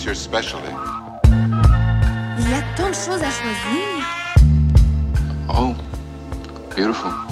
It's your specialty. Il y a tant de choses à choisir. Oh, beautiful.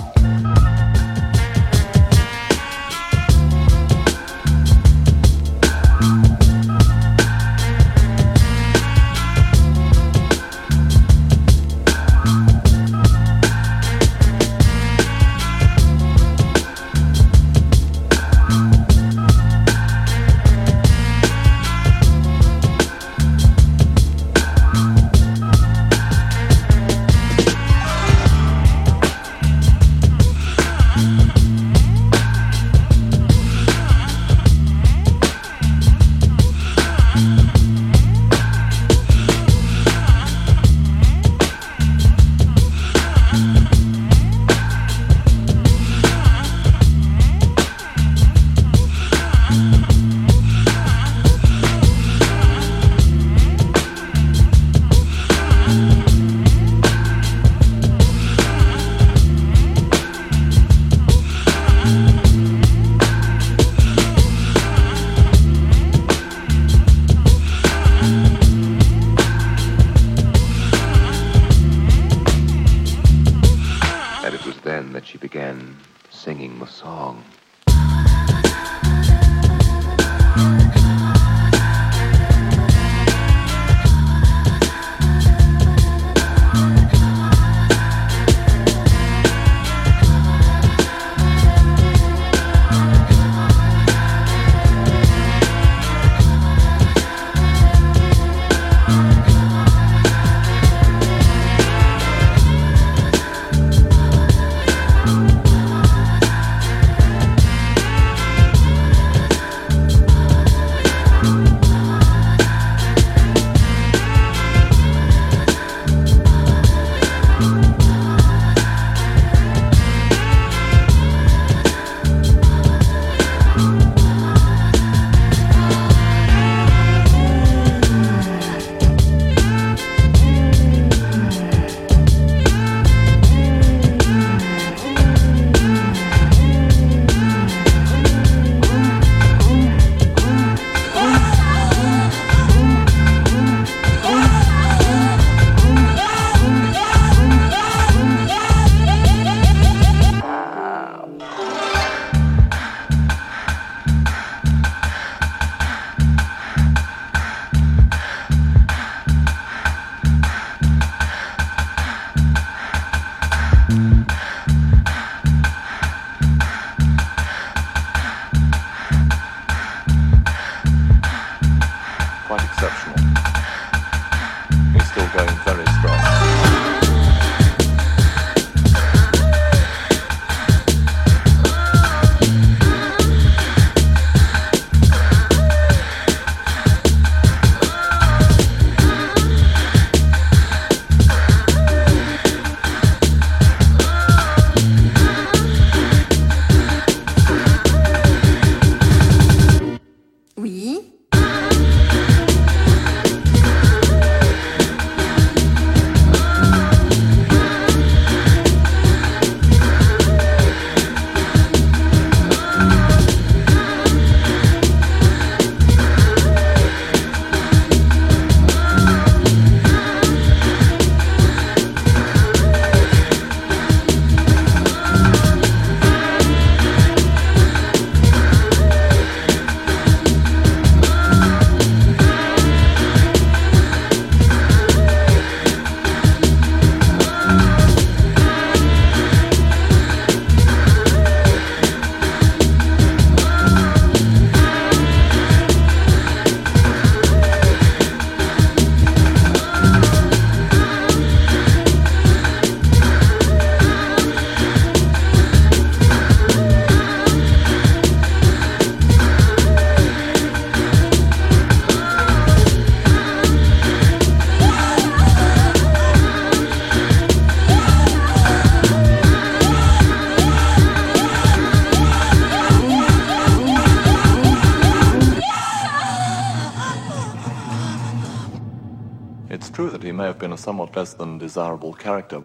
Less than desirable character,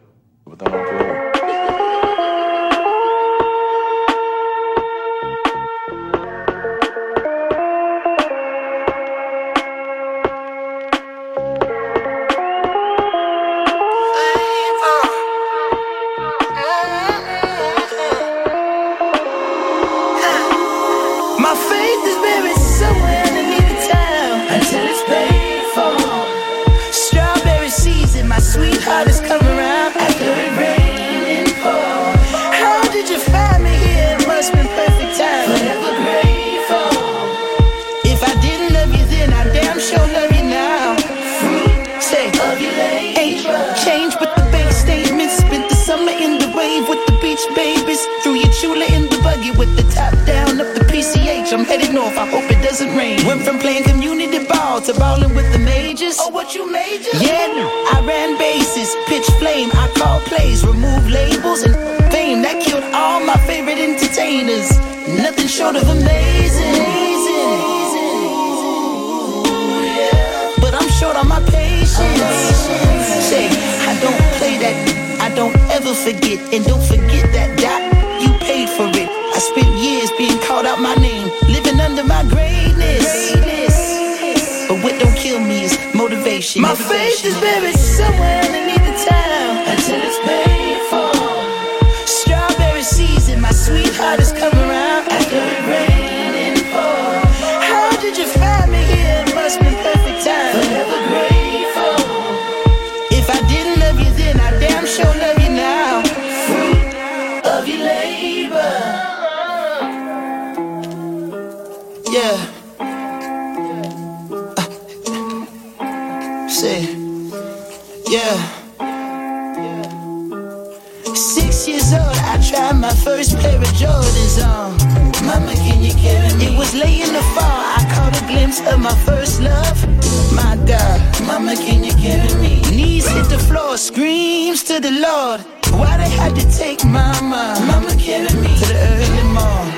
plays, remove labels and fame that killed all my favorite entertainers. Nothing short of amazing. But I'm short on my patience. Say, I don't play that. I don't ever forget, and don't forget that dot. You paid for it. I spent years being called out my name, living under my greatness. But what don't kill me is motivation. My faith is buried somewhere underneath the town until it's romance of my first love. My God, mama, can you carry me? Knees hit the floor, screams to the Lord. Why they had to take mama? Mama, carry me to the early morning?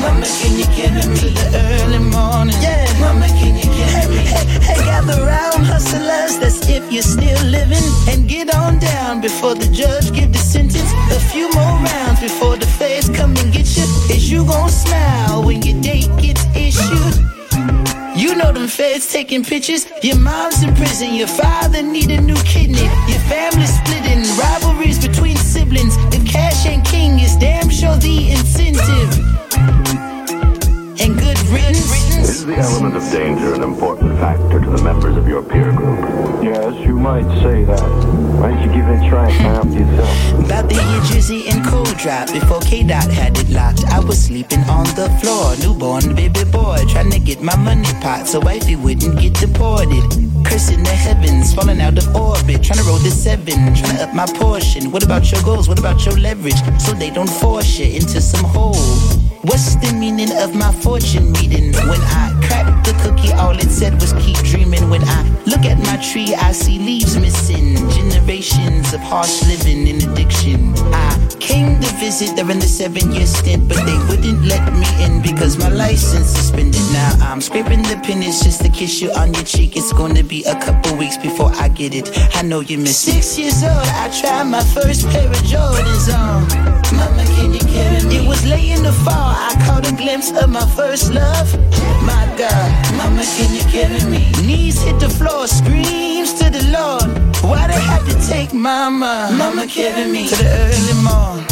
Mama, can you carry me to the early morning? Yeah, mama, can you carry me? Hey, hey, hey, gather round, hustlers. That's if you're still living, and get on down before the judge give the sentence. A few more rounds before the feds come and get you. Is you gonna smile when your date gets issued? Taking pictures. Your mom's in prison, your father need a new kidney. Your family splitting, rivalries between siblings. If cash ain't king, it's damn sure the incentive. And good riddance. Is the element of danger an important factor to the members of your peer group? Yes, you might say that. Why don't you give it a try and find out for yourself? About the year Drizzy and Cold Drop, before K-Dot had it locked, I was sleeping on the floor. Newborn baby boy, trying to get my money pot so wifey wouldn't get deported. Cursing the heavens, falling out of orbit, trying to roll the seven, trying to up my portion. What about your goals? What about your leverage? So they don't force you into some hole. What's the meaning of my fortune reading? When I cracked the cookie, all it said was keep dreaming. When I look at my tree, I see leaves missing. Generations of harsh living and addiction. I came to visit during the seven year stint, but they wouldn't let me in because my license suspended. Now I'm scraping the pennies just to kiss you on your cheek. It's gonna be a couple weeks before I get it. I know you miss Six years old, I tried my first pair of Jordans on. Mama, can you carry me? It was late in the fall. I caught a glimpse of my first love. My God, Mama, can you carry me? Knees hit the floor, screams to the Lord. Why they have to take Mama? Mama, carry me to the early morning.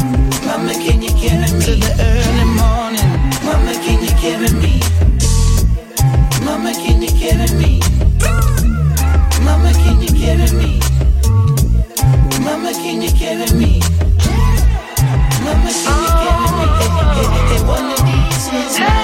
Mama, can you carry me to the early morning? Mama, can you carry me? Mama, can you carry me? Mama, can you carry me? Mama, can you carry me? Mama, can you carry me? These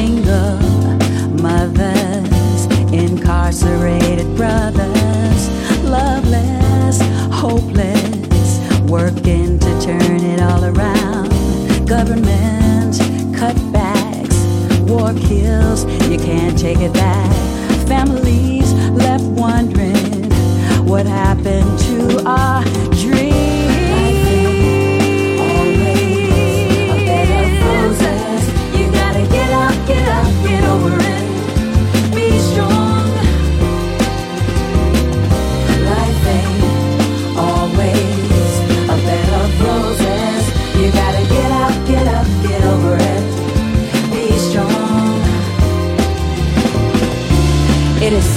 single mothers, incarcerated brothers, loveless, hopeless, working to turn it all around. Government cutbacks, war kills, you can't take it back. Families left wondering what happened to our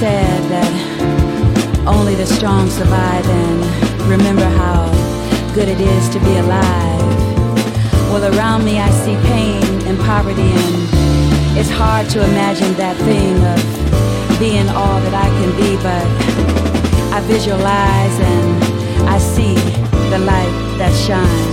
said that only the strong survive and remember how good it is to be alive. Well, around me I see pain and poverty, and it's hard to imagine that thing of being all that I can be, but I visualize and I see the light that shines.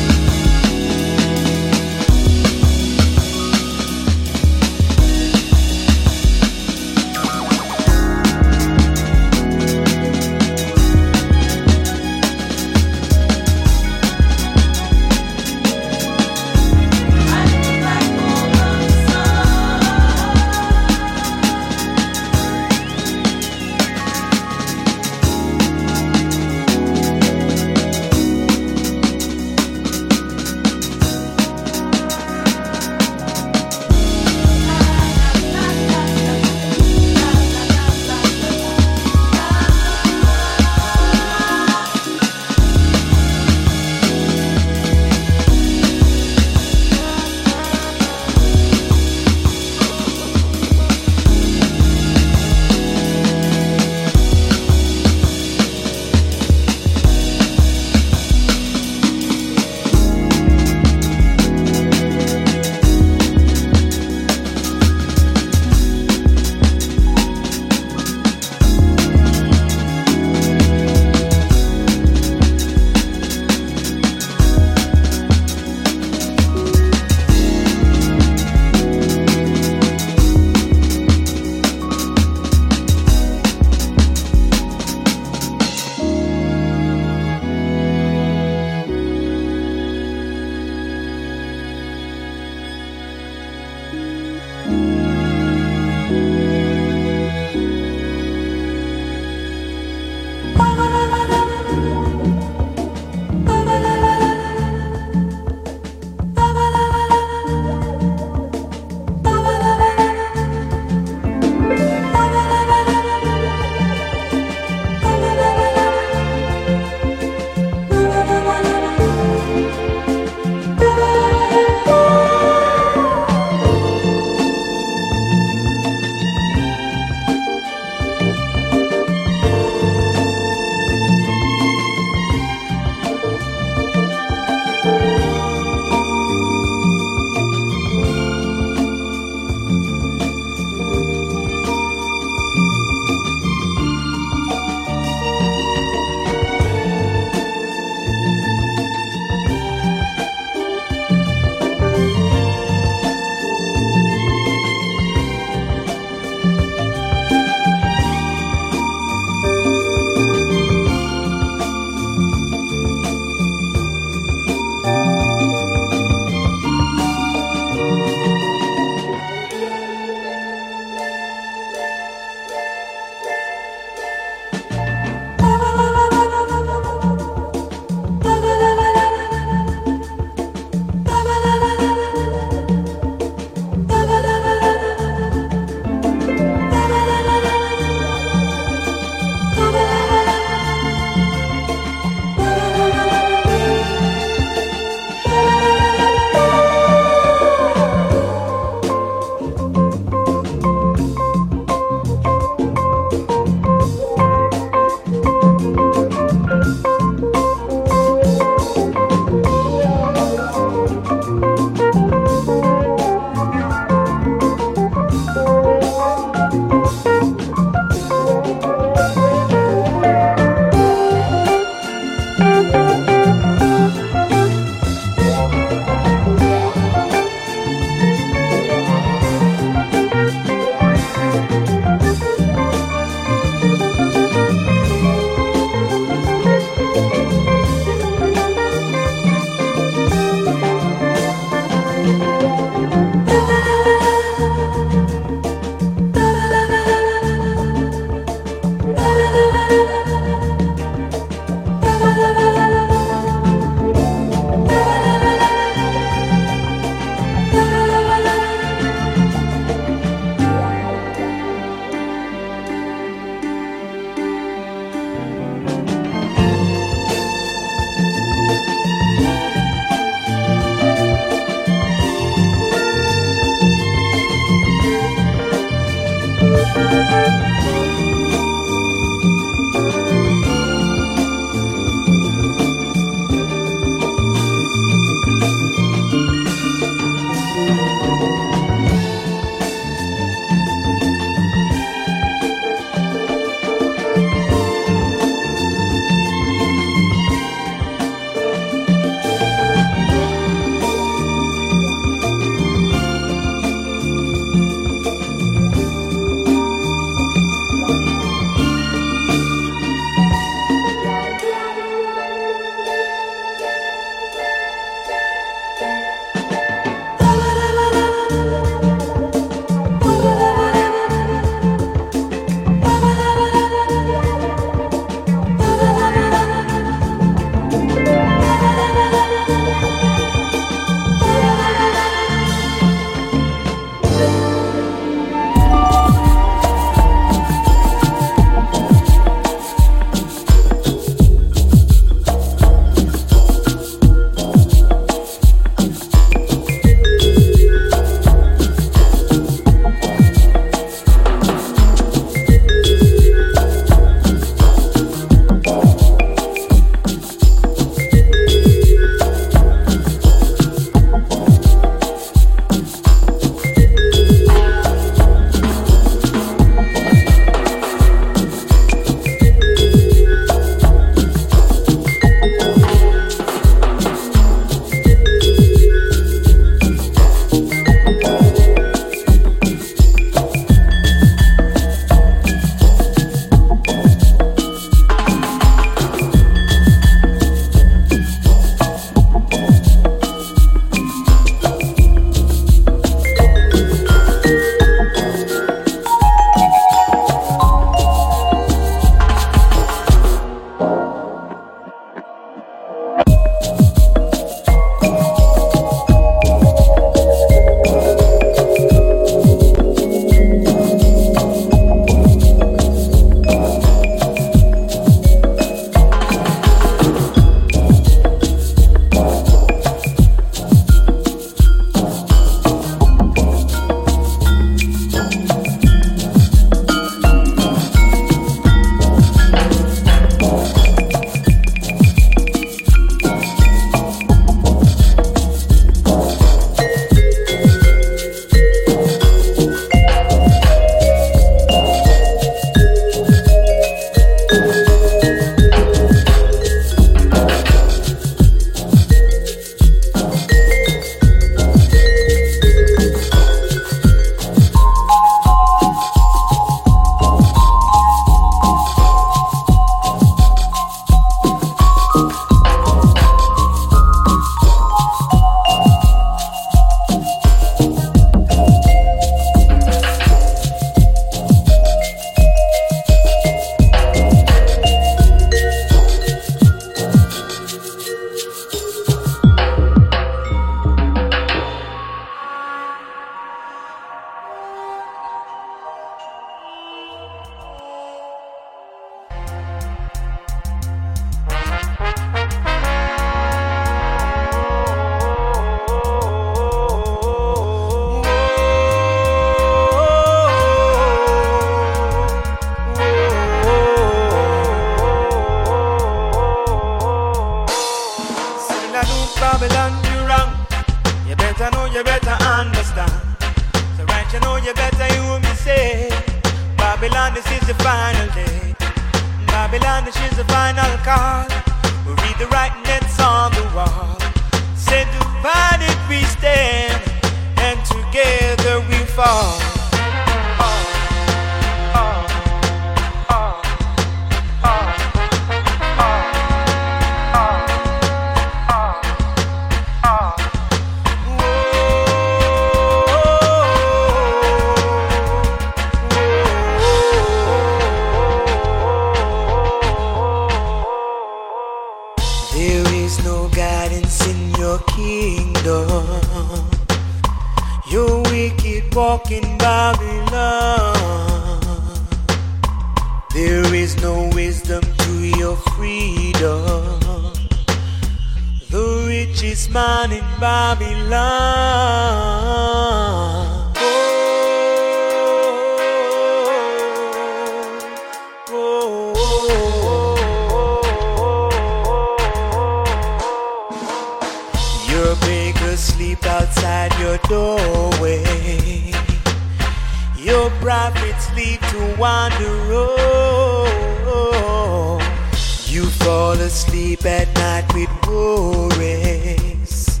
fall asleep at night with worries.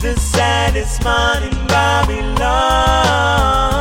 The saddest man in Babylon.